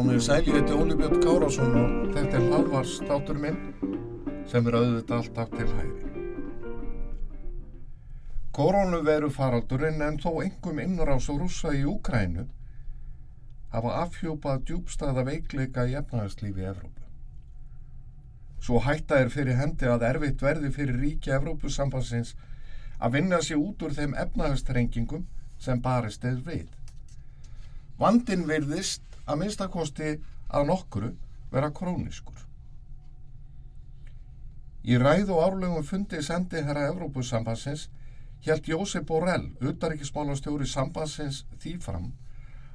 Komið sæl, ég heiti Óli Björn Kárásson og þetta er halvars þáttur minn sem er auðvitað alltaf til hægri. Koronaviru faraldurinn en þó engum innrás og rúsa í Úkrænu hafa afhjúpað djúbstæða veikleika í efnahagslífi Evrópu. Svo hætta er fyrir hendi að erfitt verði fyrir ríki Evrópusambansins að vinna sér út úr þeim efnahagstrengingum sem barist eða við. Vandin virðist að minnstakosti að nokkuru vera króniskur. Í ræð og árlegum fundi sendi herra Evrópusambansins hjælt Jósef Borrell, utaríkismálastjóri sambansins því fram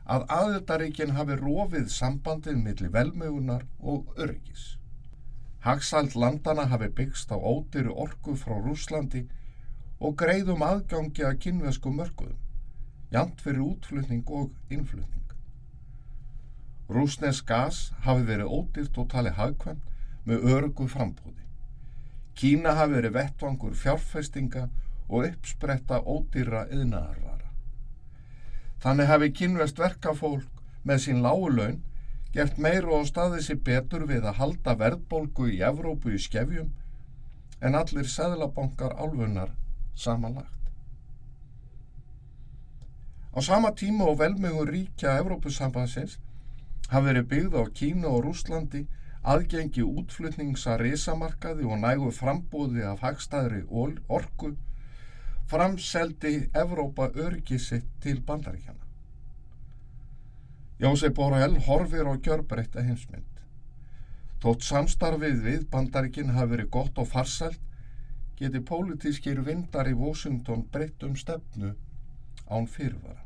að aðildaríkin hafi rofið sambandið millir velmögunar og öryggis. Hagsald landana hafi byggst á ótyru orku frá Rúslandi og greiðum aðgangi að kynvesku mörguðum, jant fyrir útflutning og innflutning. Rúsnes gas hafi verið ódýrt og talið hagkvæmt með örugu frambúði. Kína hafi verið vettvangur fjárfestinga og uppspretta ódýra yðnaðarvara. Þannig hafi kynvest verkafólk með sín lágulaun gert meiru á staðið sér betur við að halda verðbólgu í Evrópu í skefjum en allir seðlabankar álfunar samanlagt. Á sama tíma og velmögun ríkja Evrópusambansins hafi verið byggð á Kína og Rúslandi aðgengi útflutningsa risamarkaði og nægu frambóði af hagstæðri orku framseldi Evrópa öryggi sitt til bandaríkjana. Jósef Borrell horfir á gjörbreytta hinsmynd. Þótt samstarfið við bandaríkin hafi verið gott og farsælt geti pólitískir vindar í Washington breytt um stefnu án fyrirvara.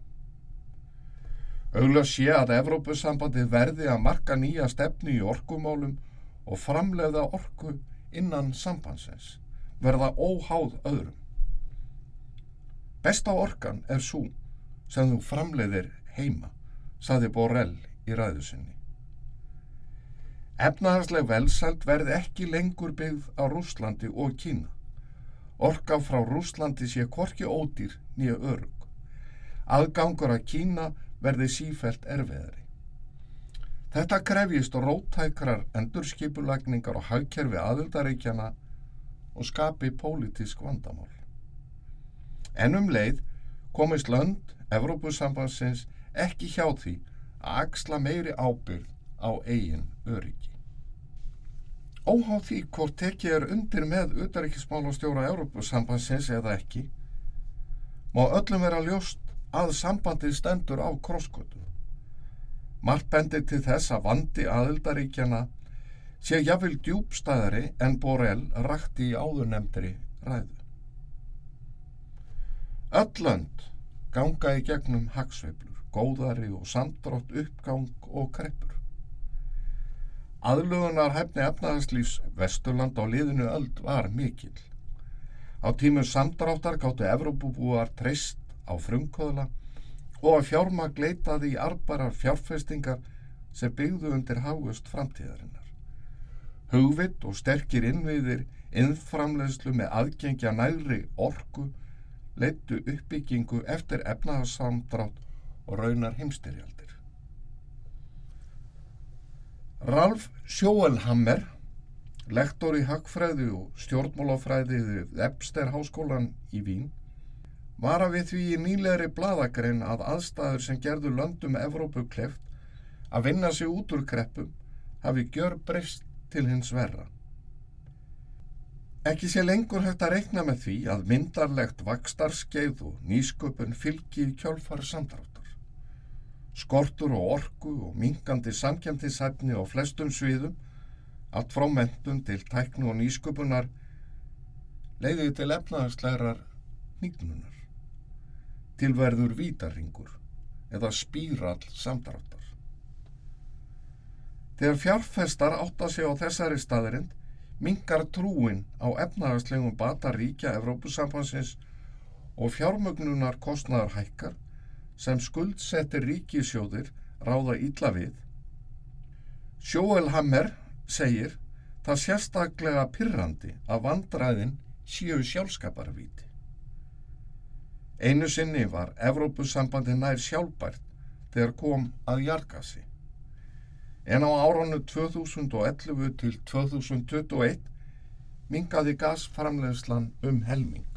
Auglega sé að Evrópusambandið verði að marka nýja stefnu í orkumálum og framleiða orku innan sambandsins, verða óháð öðrum. Besta orkan er svo sem þú framleiðir heima, saði Borrell í ræðusinni. Efnahagsleg velsælt verði ekki lengur byggð á Rúslandi og Kína. Orka frá Rúslandi sé korki ódýr nýja örug. Aðgangur að Kína verði sífælt erfiðari. Þetta krefjist róttækrar endurskipulagningar og hagkerfi aðildaríkjana og skapi pólitísk vandamál. En um leið komist lönd Evrópusambansins ekki hjá því að axla meiri ábyrð á eigin öryggi. Óhá því hvort tekið er undir með utaríkismálastjóra Evrópusambansins eða ekki, má öllum vera ljóst að sambandið stendur á krosskötu. Margt bendir til þess að vandi aðildaríkjana sé jafnvel djúbstæðari en Borrell rakti í áðurnemndri ræðu. Öllönd ganga í gegnum hagsveiflur, góðari og samdrátt uppgang og kreppur. Aðlugunar hefni efnaðarslýs Vesturland á liðinu öld var mikill. Á tímum samdráttar gáttu Evrópubúar treyst á frumkvöðla og að fjármagn leitaði í arbarar fjárfestingar sem byggðu undir hágust framtíðarinnar. Hugvitt og sterkir innviðir innframlegslu með aðgengja næri orku leittu uppbyggingu eftir efnaðarsamdrátt og raunar heimstyrjaldir. Ralf Sjóelhammer, lektor í Hagfræði og stjórnmálafræði við Epster háskólan í Vín, var að við því í nýlegri bladagrein að aðstæður sem gerðu löndum Evrópu kleft að vinna sig út úr kreppum hafi gjör breyst til hins verra. Ekki sé lengur hægt að reikna með því að myndarlegt vakstarskeið og nýsköpun fylgi í kjálfar samdráttar. Skortur og orku og mingandi samkjæmtishæfni á flestum sviðum, allt frá mentun til tæknu og nýsköpunar, leiði til efnaðarslegar nýgnunar. Tilverður vítarringur eða spírall samdráttar. Þegar fjárfestar átta sig á þessari staðirind, mingar trúin á efnahagslegum bata ríkja Evrópusambansins og fjármögnunar kostnaðar hækkar sem skuldsetti ríkisjóðir ráða ítla við. Sjóel Hammer segir það sérstaklega pyrrandi að vandræðin séu sjálfskaparvíti. Einu sinni var Evrópusambandi nær sjálfbært þegar kom að jargasi. en á áranu 2011 til 2021 mingaði gasframlegslan um helming.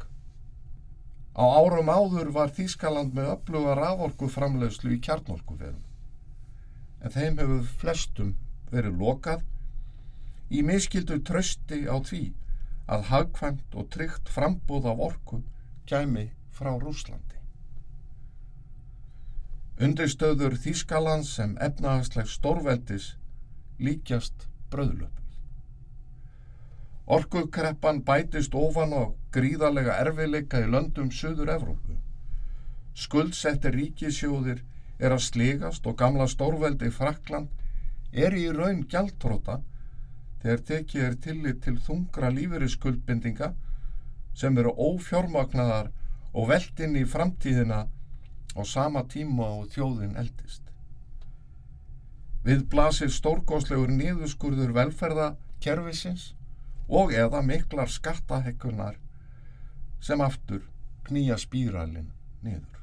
Á árum áður var Þískaland með öfluga raforku framlegslu í kjarnorkuverum, en þeim hefur flestum verið lokað í miskildu trösti á því að hagkvæmt og tryggt frambúð af orku kæmi frá Rúslandi. Undirstöður Þískaland sem efnahagsleg stórveldis líkjast bröðlöpum. Orkukreppan bætist ofan á gríðarlega erfileika í löndum Suður Evrópu. Skuldsetti ríkisjóðir er að sligast og gamla stórveldi Frakland er í raun gjaldtróta þegar tekið er tillit til þungra lífeyrisskuldbindinga sem eru ófjármagnaðar og veldinn í framtíðina á sama tíma og þjóðin eldist. Við blasir stórgóðslegur niðurskurður velferðakerfisins og eða miklar skattahekkunar sem aftur knýja spíralinn niður.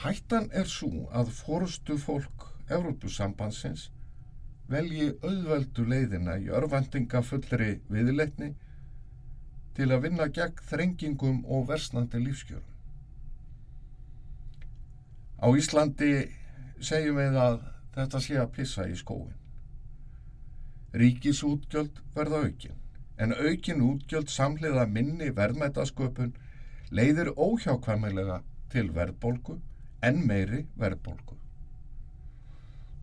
Hættan er svo að fórustu fólk Evrópusambansins velji auðveldu leiðina í örvendinga fullri viðleitni til að vinna gegn þrengingum og versnandi lífskjörum. Á Íslandi segjum við að þetta sé að pissa í skóin. Ríkisútgjöld verða aukin, en aukin útgjöld samhliða minni verðmætasköpun leiðir óhjákvæmilega til verðbólgu en meiri verðbólgu.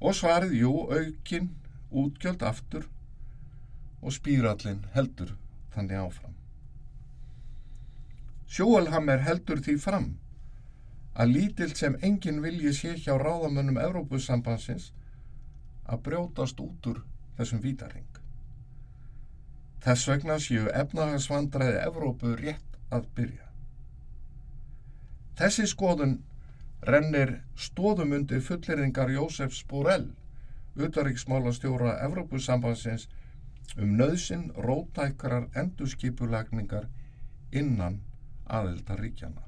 Og svarið, jú, aukin útgjöld aftur og spýrallin heldur þannig áfram. Sjóelhammer heldur því fram að lítill sem enginn vilji sé hjá ráðamönnum Evrópusambansins að brjótast út úr þessum vítaring. Þess vegna séu efnahagsvandræði Evrópu rétt að byrja. Þessi skoðun rennir stóðum undir fulleringar Jósefs Borrell, utaríksmála stjóra Evrópusambansins um nöðsin rótækrar endurskipulagningar innan aðeldaríkjana.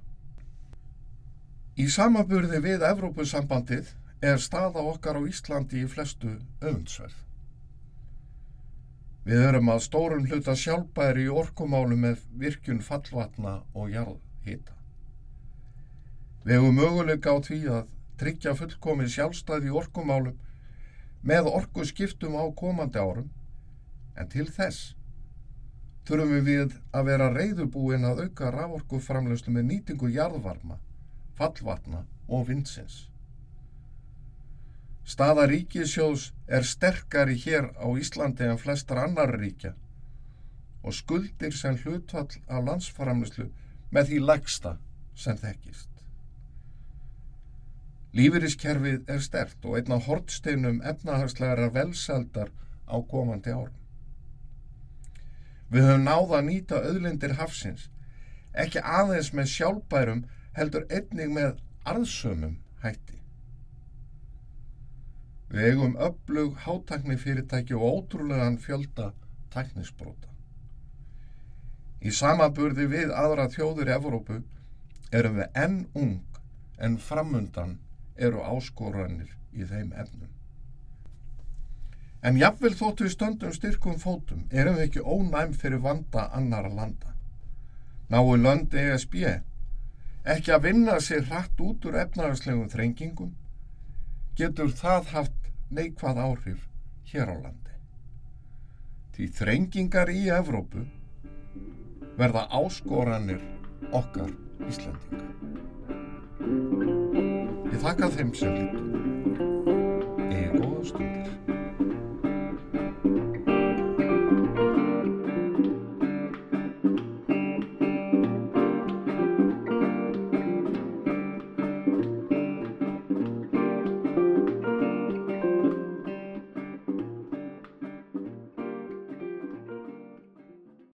Í samaburði við Evrópusambandið er staða okkar á Íslandi í flestu öfundsverð. Við erum að stórum hluta sjálfbæri í orkumálu með virkjun fallvatna og jarðhita. Við hefum möguleika á því að tryggja fullkomi sjálfstæði í orkumálum með orku skiptum á komandi árum en til þess þurfum við að vera reyðubúin að auka rávorku framlegslu með nýtingu jarðvarma, fallvatna og vindsins. Staða ríkisjóðs er sterkari hér á Íslandi en flestar annar ríkja og skuldir sem hlutfall af landsframlislu með því legsta sem þekkist. Lífeyriskerfið er stert og einna hortsteinum efnahagslegar velsaldar á komandi árum. Við höfum náða að nýta auðlindir hafsins, ekki aðeins með sjálfbærum heldur einnig með arðsömum hætti. Við eigum öflug hátækni fyrirtæki og ótrúlegan fjölda tæknisbróta. Í samaburði við aðra þjóður Evrópu erum við enn ung en framundan eru áskoranir í þeim efnum. En jafnvel þóttu við stöndum styrkum fótum erum við ekki ónæm fyrir vanda annara landa. Náu lönd ESB ekki að vinna sér hratt út úr efnaðarslegum þrengingum getur það haft neikvað áhrif hér á landi. Því þrengingar í Evrópu verða áskoranir okkar Íslandinga. Ég þakka þeim sem lítum.